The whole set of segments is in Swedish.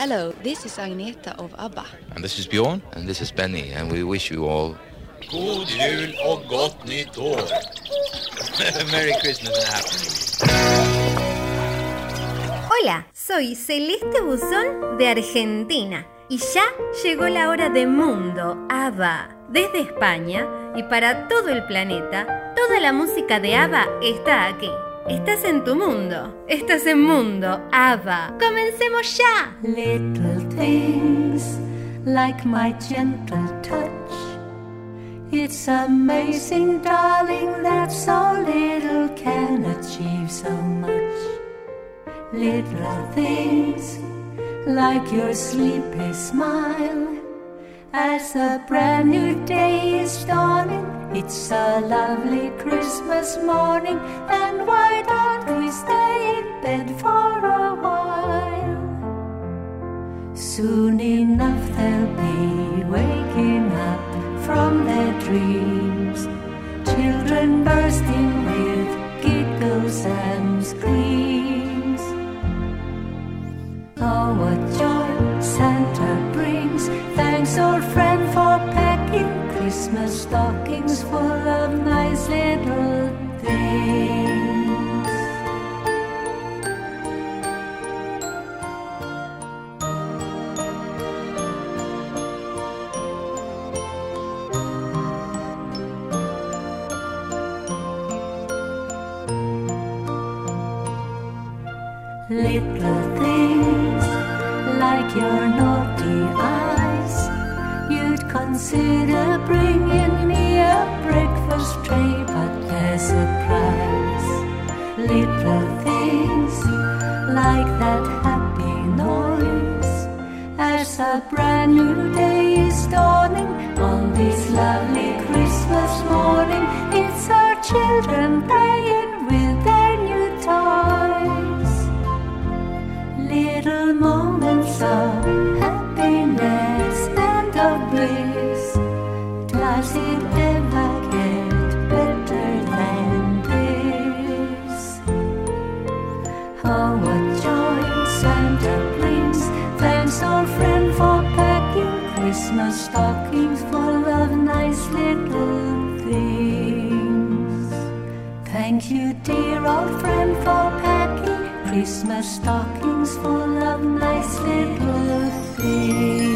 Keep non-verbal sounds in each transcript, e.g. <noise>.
Hello, this is Agneta of ABBA. And this is Bjorn. And this is Benny. And we wish you all God jul och gott nytt år. <laughs> Merry Christmas and Happy New Year. Hola, soy Celeste Buzón de Argentina y ya llegó la hora de Mundo ABBA. Desde España y para todo el planeta, toda la música de ABBA está aquí. Estás en tu mundo, estás en Mundo ABBA. ¡Comencemos ya! Little things like my gentle touch. It's amazing, darling, that so little can achieve so much. Little things like your sleepy smile. As a brand new day is dawning, it's a lovely Christmas morning, and why don't we stay in bed for a while? Soon enough they'll be waking up from their dreams, children bursting with giggles and screams. Oh, what joy Santa brings! Thanks, old friend, for packing Christmas stockings full of nice little things. Little your naughty eyes. You'd consider bringing me a breakfast tray, but there's a price. Little things like that happy noise as a brand new day is dawning on this lovely Christmas morning. It's our children playing little moments of happiness and of bliss. Does it ever get better than this? Oh, what joy Santa brings! Thanks, old friend, for packing Christmas stockings full of nice little things. Thank you, dear old friend, Christmas stockings full of nice little things.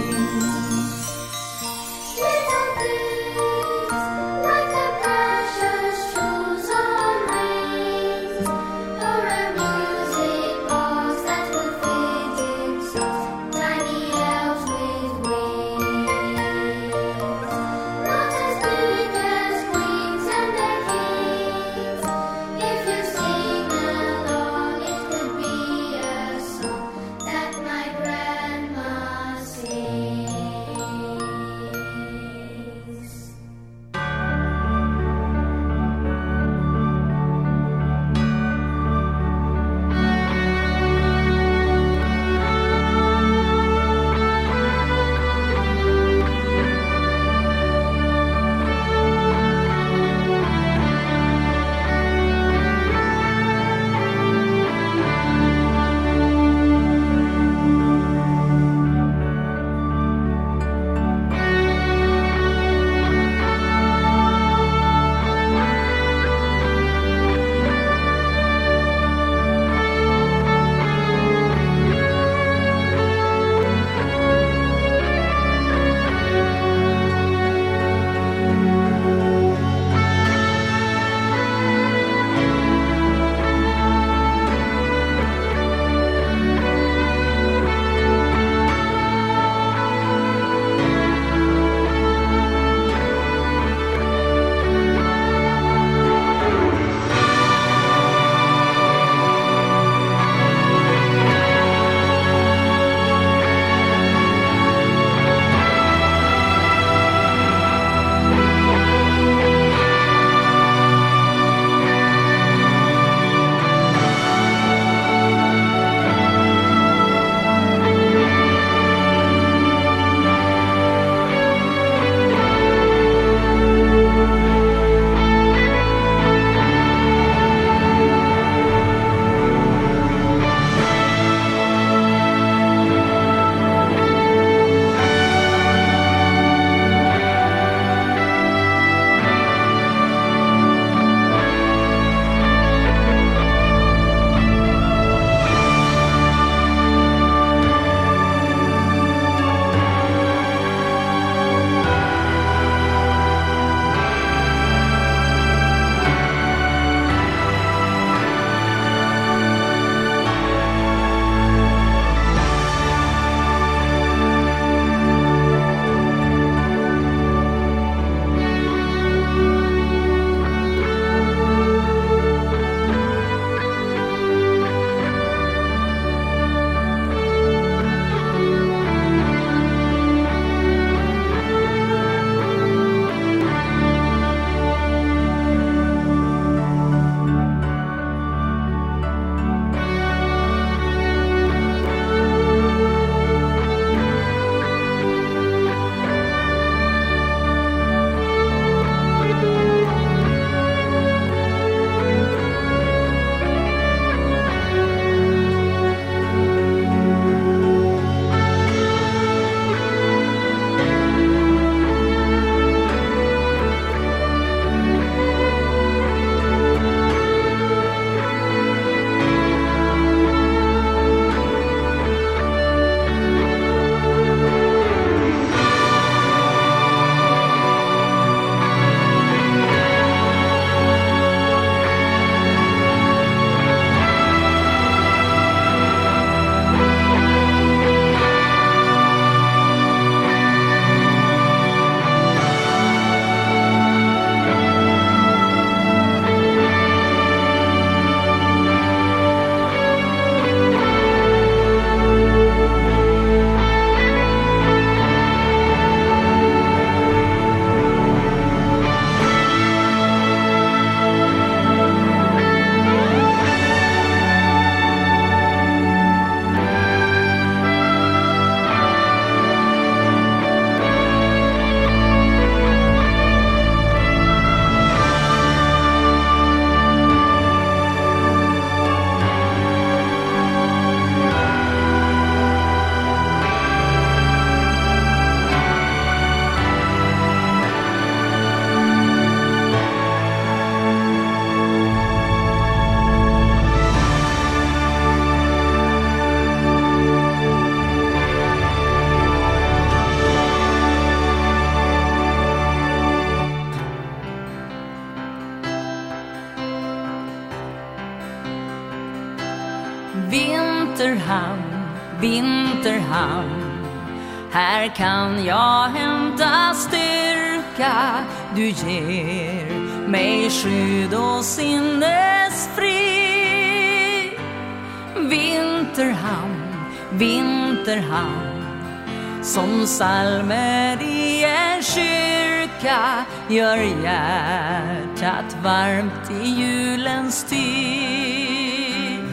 Psalmer i en kyrka gör hjärtat varmt i julens tid.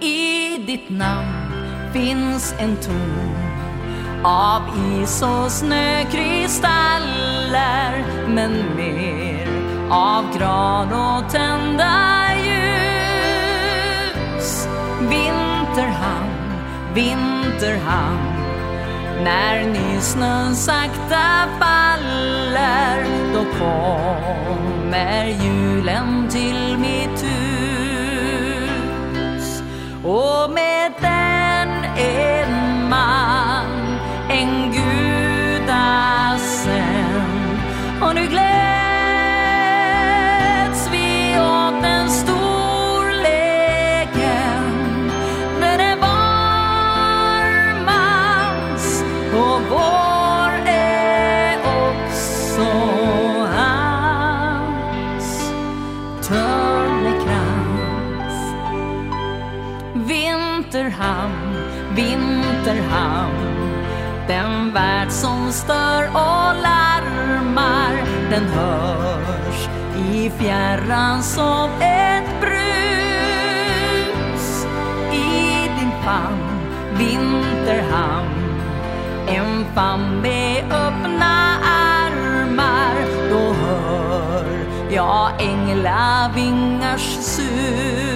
I ditt namn finns en ton av is och snökristaller men mer av gran och tända ljus. Vinterhamn, vinterhamn när nysnön sakta faller då kommer julen till mitt hus. Och med den hörs i fjärran som ett brus. I din famn, vinterhamn, en famn med öppna armar. Då hör jag änglavingars sus.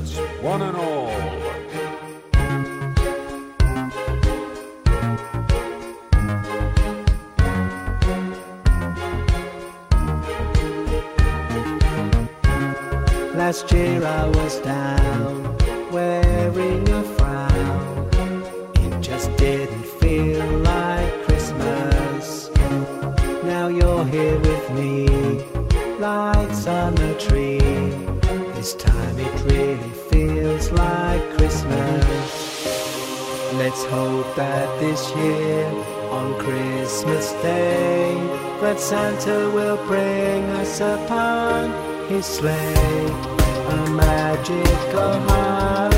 One and all. his sleigh, a magical high.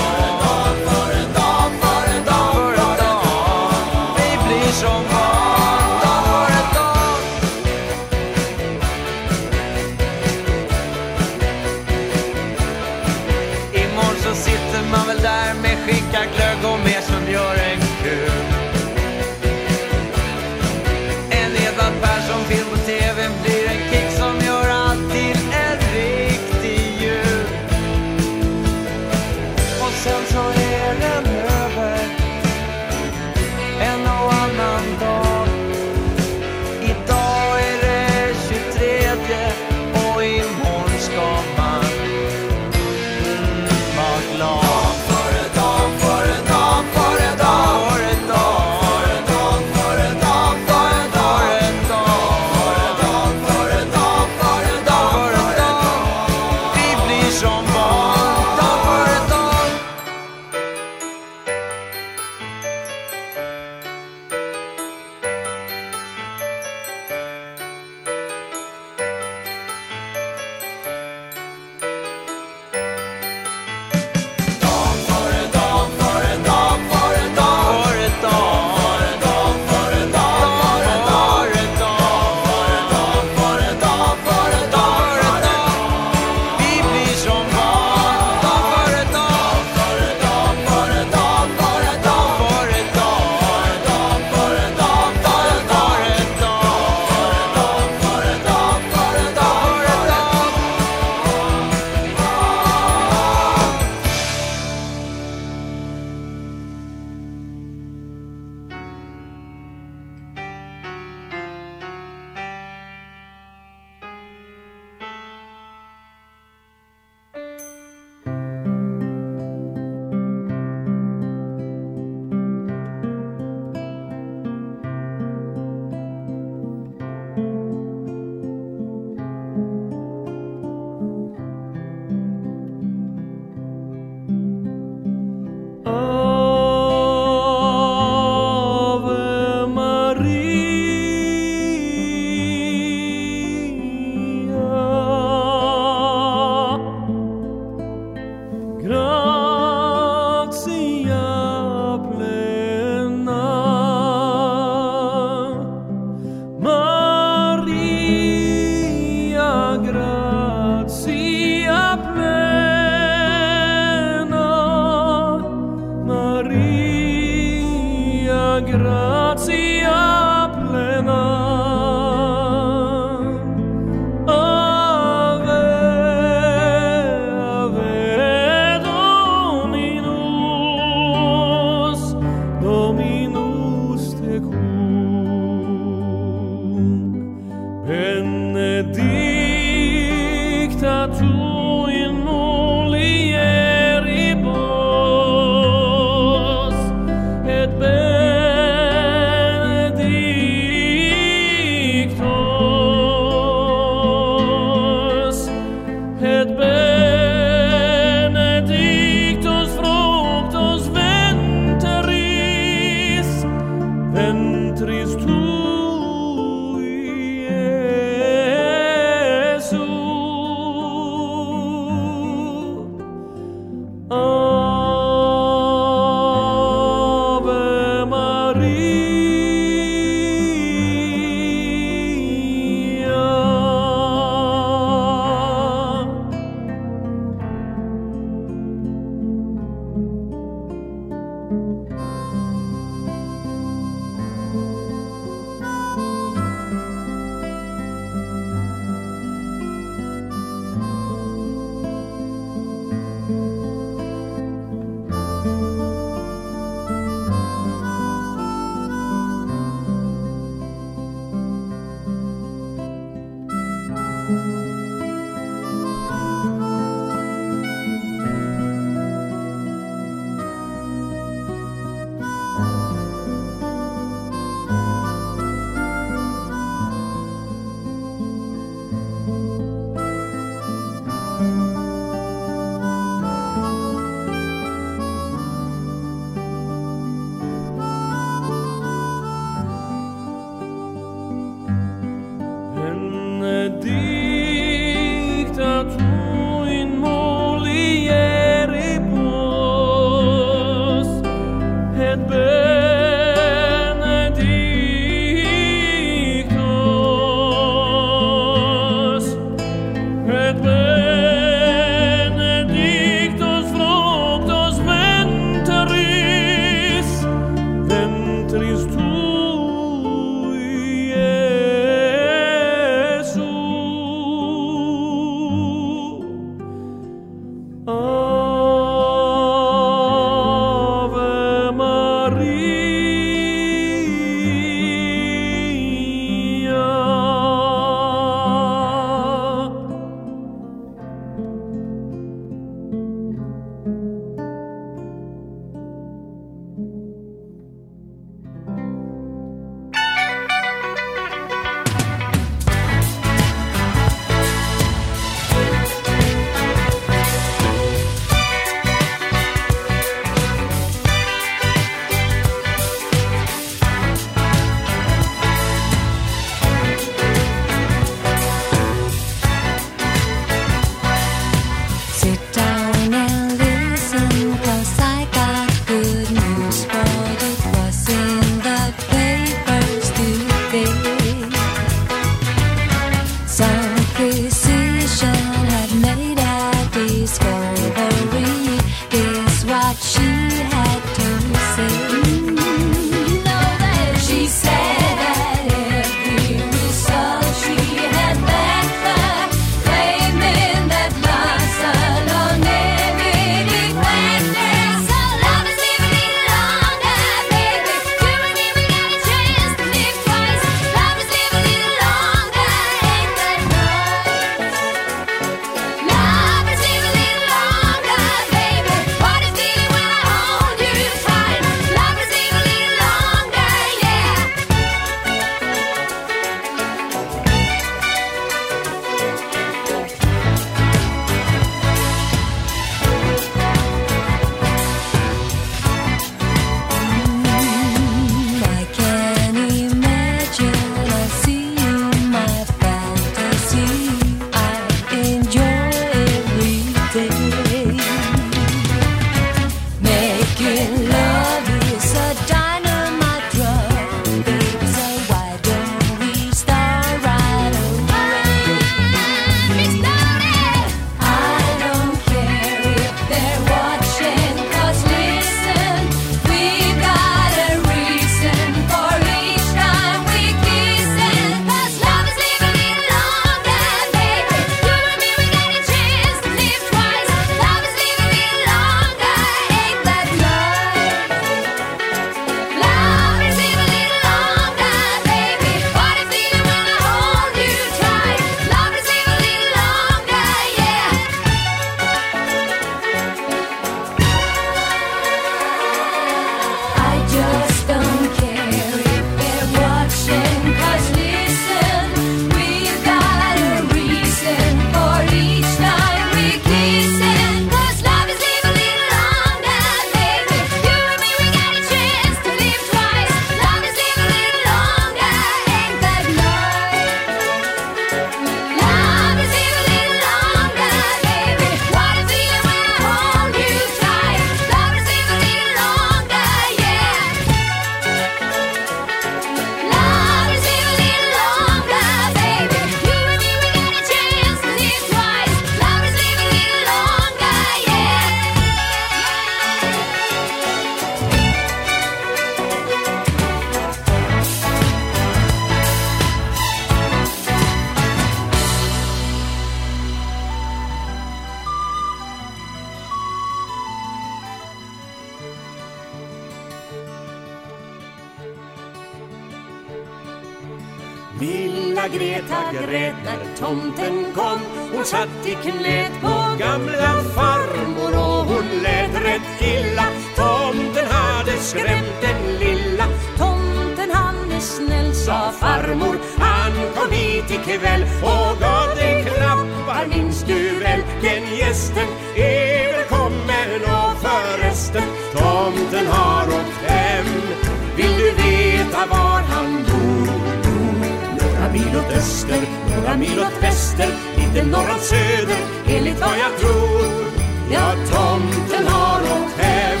Öster, några mil åt väster Lite norr åt söder, enligt vad jag tror. Ja, tomten har åkt hem.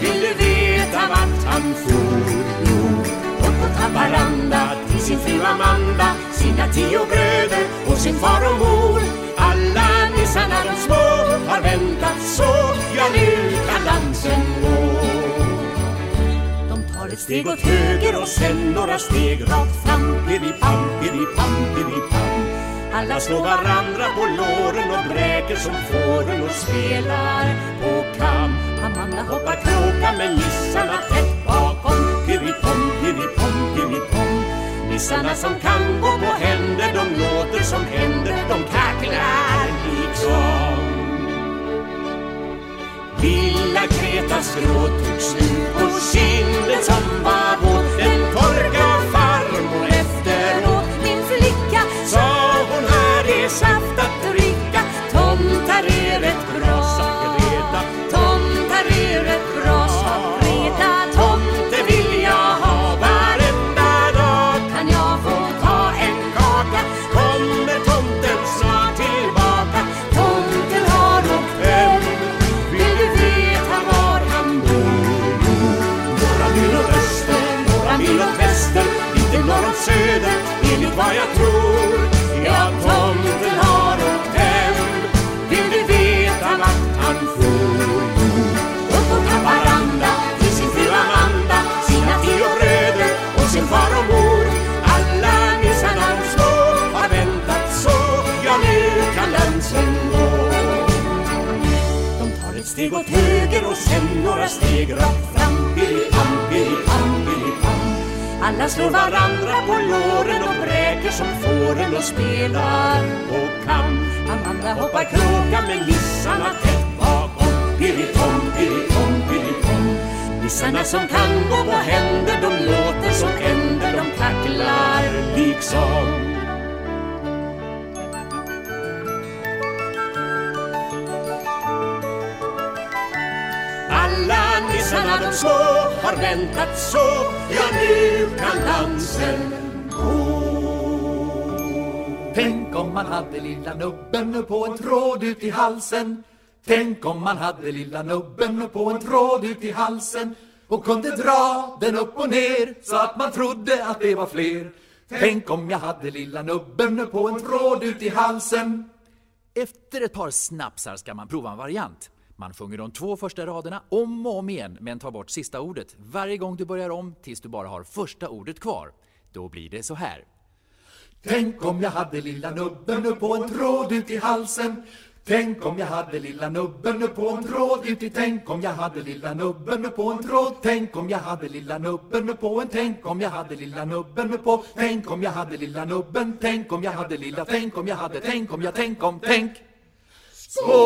Vill du veta vart han for? Jo, uppåt Haparanda till sin fru Amanda Sina tio bröder och sin far och mor. Alla nissarna de små har väntat så Ja, nu kan dansen gå ett steg åt höger och sen några steg rakt fram. Piri-pam, piri-pam, piri-pam alla slår varandra på låren och bräker som fåren och spelar på kam. Amanda hoppar kråka med nissarna tätt bakom. Piri-pom, piri-pom, piri-pom Nissarna som kan gå på händer, de låter som händer. De kacklar liksom. Lilla Kretas gråt tog slut och kinden som var våt Den torka några steg rakt fram Piri-pam, piri-pam, piri-pam alla slår varandra på låren och bräker som fåren och spelar och kan Amanda hoppar kråka med nissarna tätt bakom Piri-pom, piri-pom, Nissarna som kan gå på händer, de låter som änder De kacklar liksom. De små har väntat så. Ja, nu kan dansen Tänk om man hade lilla nubben på en tråd ut i halsen. Tänk om man hade lilla nubben på en tråd ut i halsen och kunde dra den upp och ner så att man trodde att det var fler. Tänk om jag hade lilla nubben på en tråd ut i halsen. Efter ett par snapsar ska man prova en variant. Man sjunger de två första raderna om och om igen men tar bort sista ordet varje gång du börjar om tills du bara har första ordet kvar. Då blir det så här. Tänk om jag hade lilla nubben på en tråd ut i halsen Tänk om jag hade lilla nubben på en tråd ut i Tänk om jag hade lilla nubben på en tråd Tänk om jag hade lilla nubben på en Tänk om jag hade lilla nubben på Tänk om jag hade lilla nubben Tänk om jag hade lilla Tänk om jag hade Tänk om jag Tänk om Tänk Sport!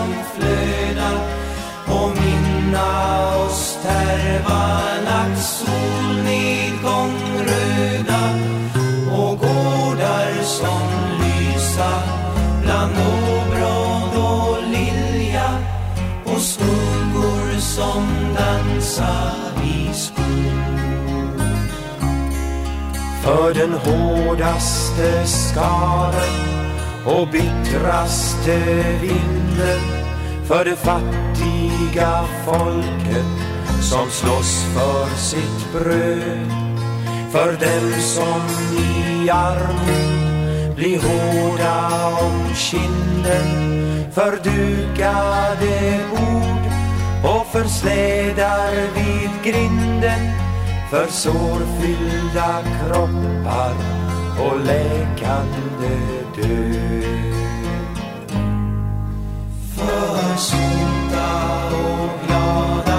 Som flödar och minna oss Tervalax solnedgång röda och gårdar som lysa bland åbråd och lilja och skuggor som dansa i skog. För den hårdaste skadan och bittraste vind vinden för det fattiga folket som slåss för sitt bröd för dem som i armod blir hårda om kinden för dukade bord och för slädar vid grinden för sårfyllda kroppar och läkande död. För sota och glada.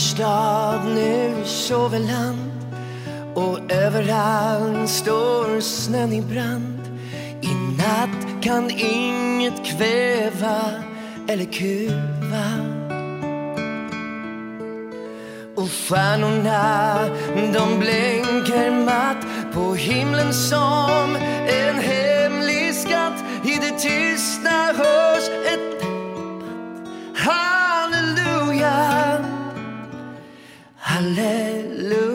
Stad, nu sover land och överallt står snön i brand. I natt kan inget kväva eller kuva. Och stjärnorna de blänker matt på himlen som en hemlig skatt. I det tysta hörs ett halleluja. Halleluja.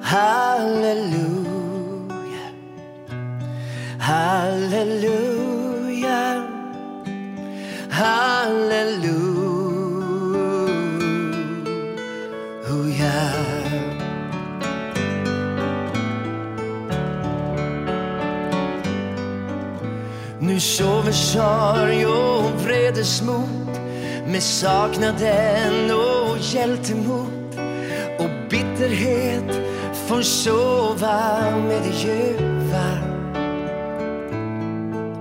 Halleluja. Halleluja. Halleluja. Nu sover sorg och vredesmod med saknaden och hjältemod och bitterhet får sova med det ljuva.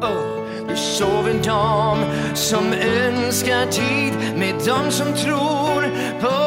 Oh, nu sover dam som önskar tid med dem som tror på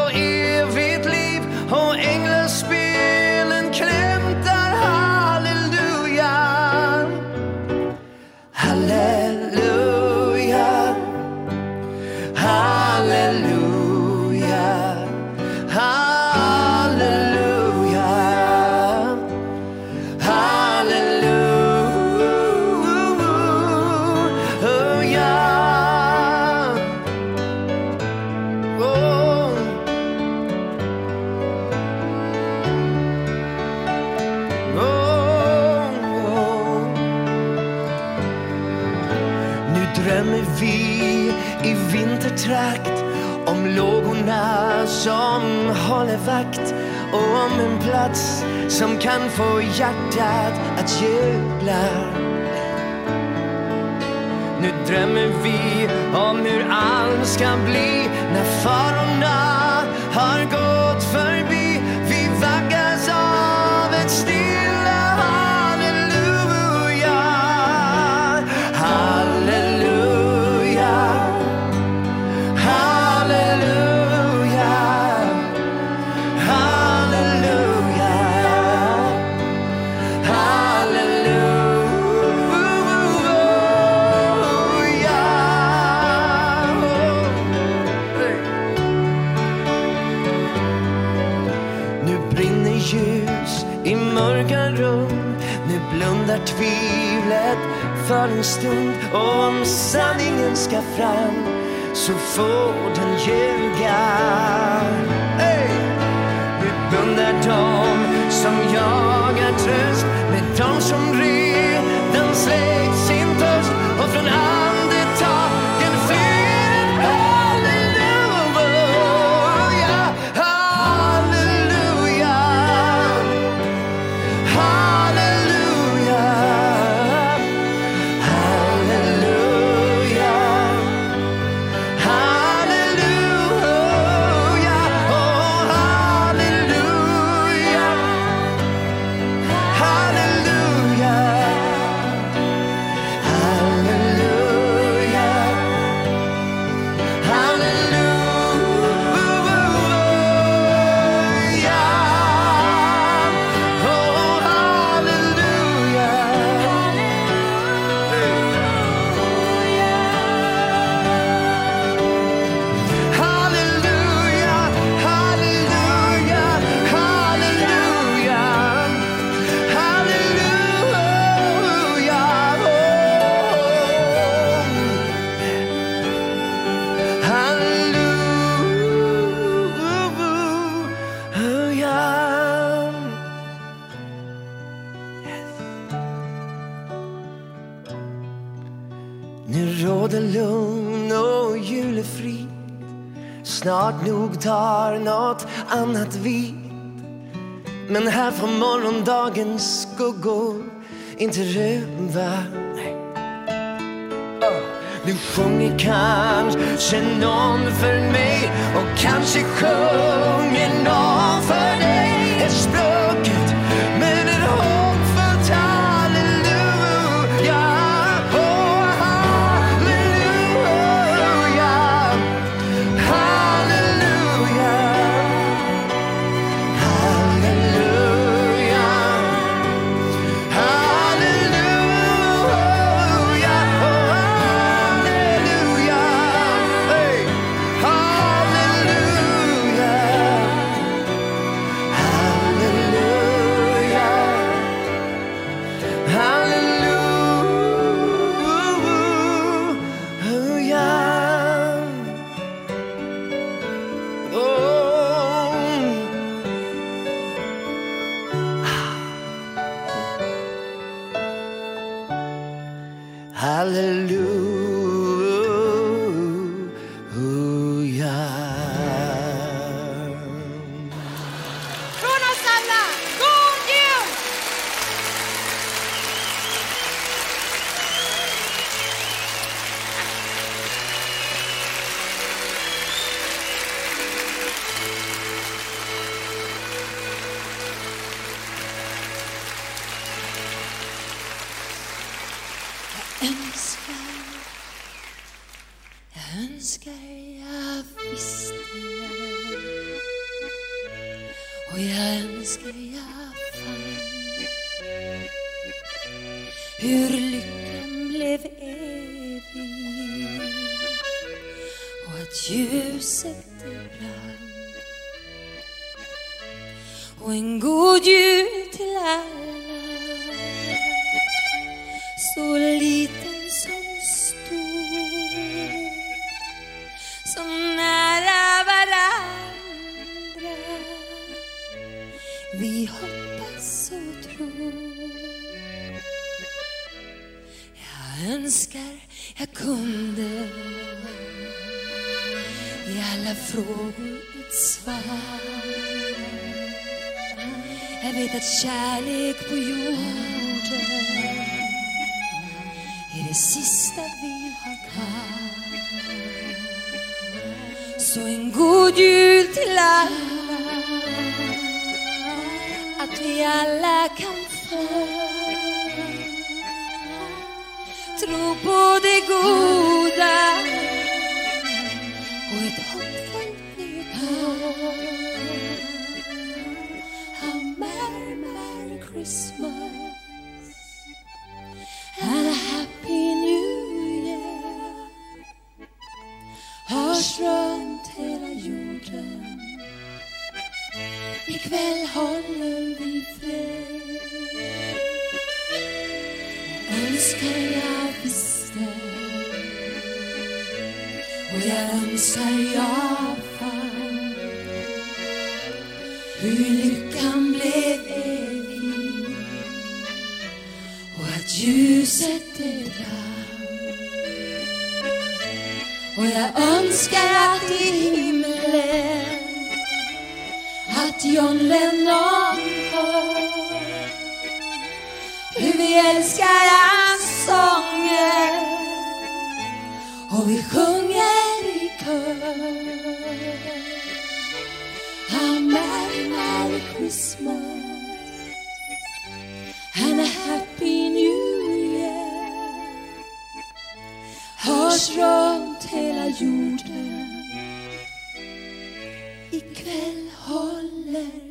vakt och om en plats som kan få hjärtat att jubla. Nu drömmer vi om hur allt ska bli när farorna har gått förbi. För en stund. Och om sanningen ska fram så får den ljuga. Hey! Vi bundar dem som jagar tröst med dem som redan annat vid. Men här får morgondagens skuggor inte ruva ah. Nu sjunger kanske någon för mig och kanske sjunger någon för dig. Så en god jul till alla Att vi alla kan få Tro på det goda och ett hoppfullt nytt år A merry, merry Christmas and a happy new year. önskar att i himlen. Att John Lennon hör. Hur vi älskar hans sånger. Och vi sjunger i kör. A Merry, Merry Christmas. runt hela jorden. Ikväll håller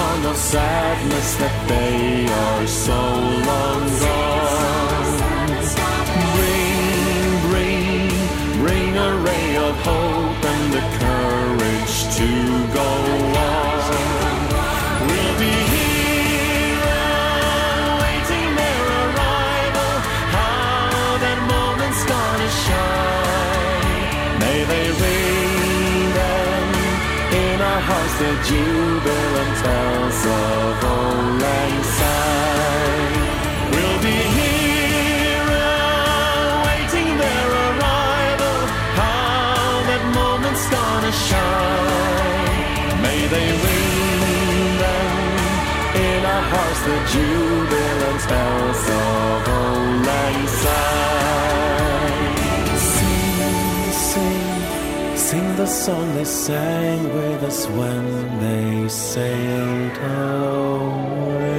dawn of sadness that they are so long gone. Ring, ring, ring a ray of hope and the courage to the jubilant bells of old lang syne. We'll be here awaiting their arrival. How that moment's gonna shine. May they ring them in our hearts the jubilant bells the song they sang with us when they sailed away.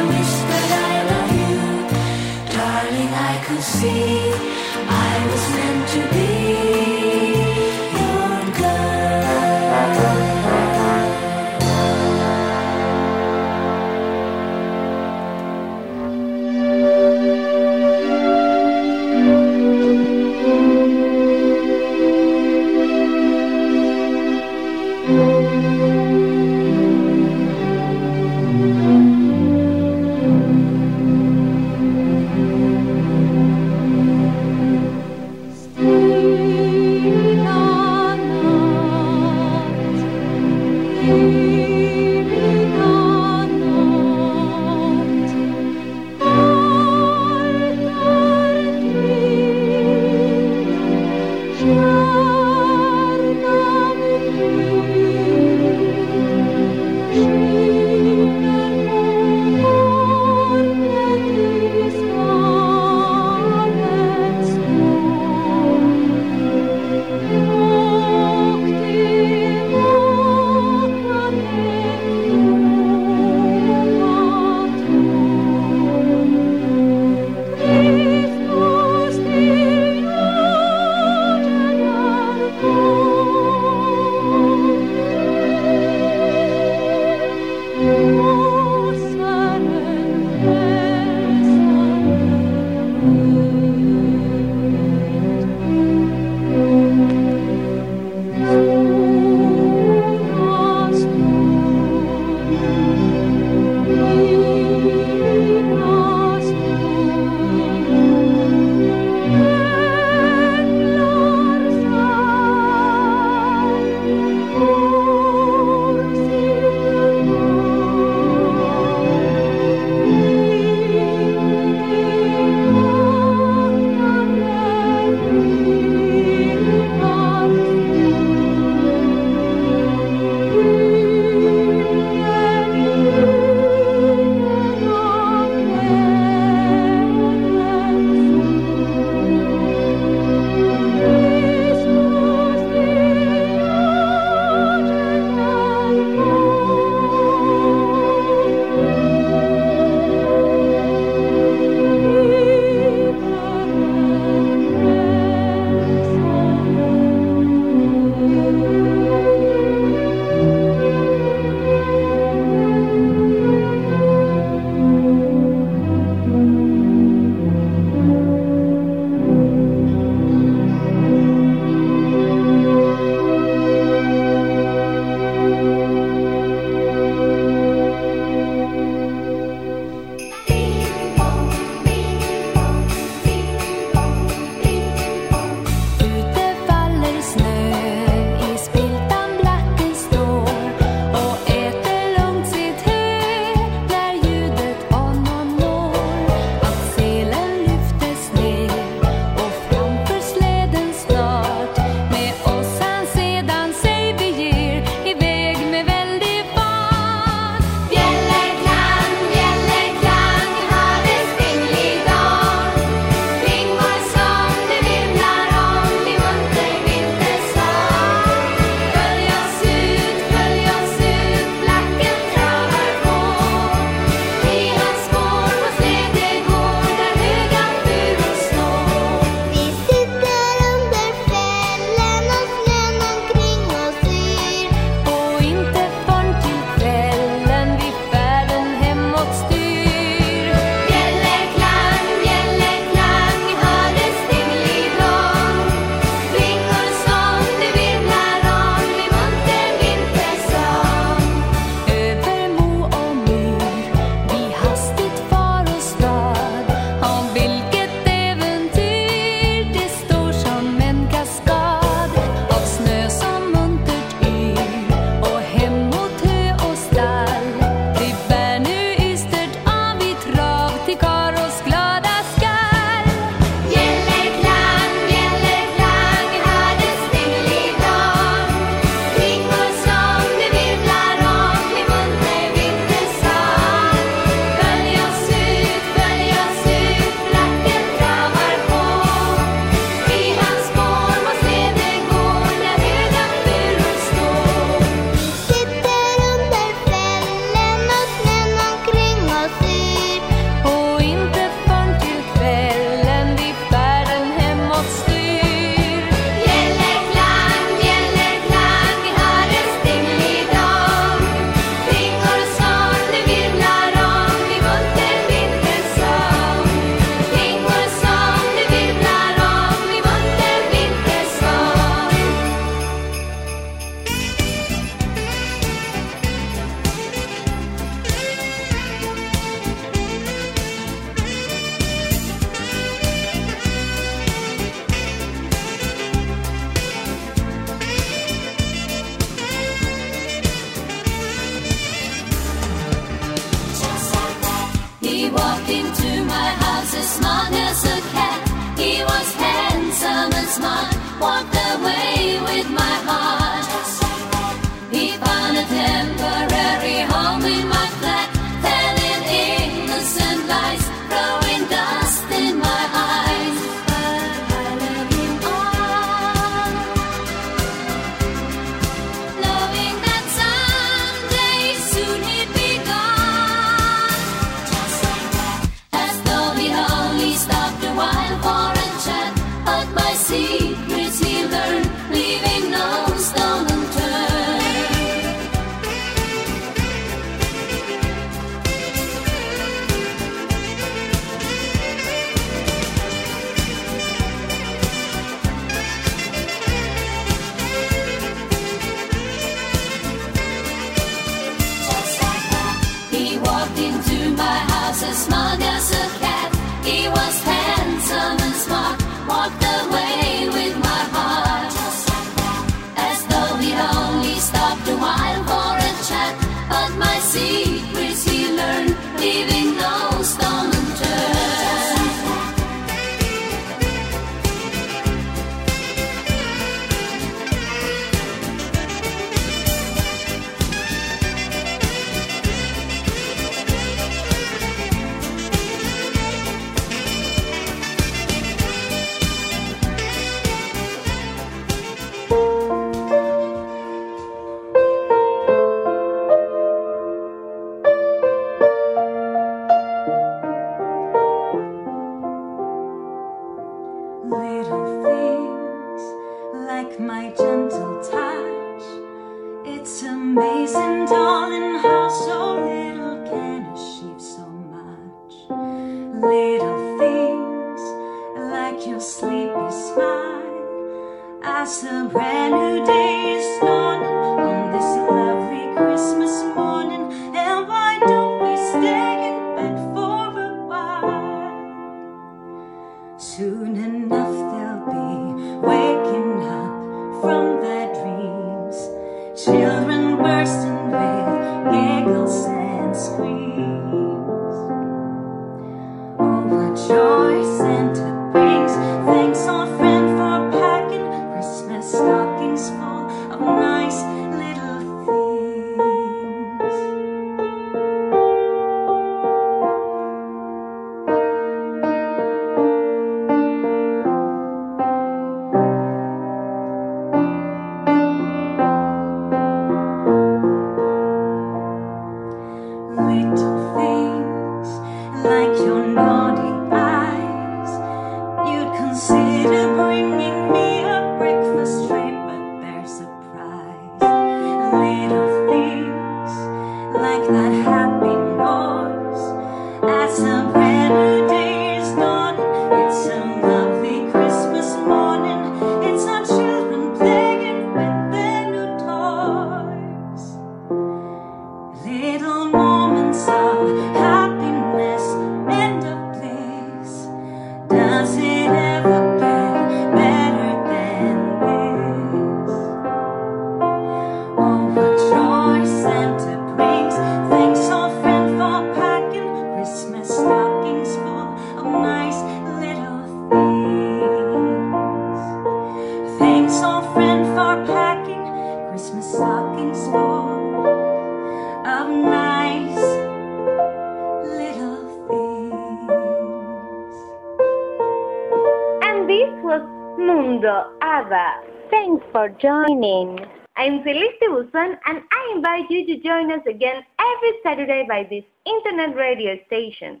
joining. I'm Felicity Wilson, and I invite you to join us again every Saturday by this internet radio station.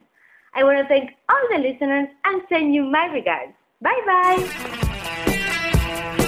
I want to thank all the listeners and send you my regards. Bye bye.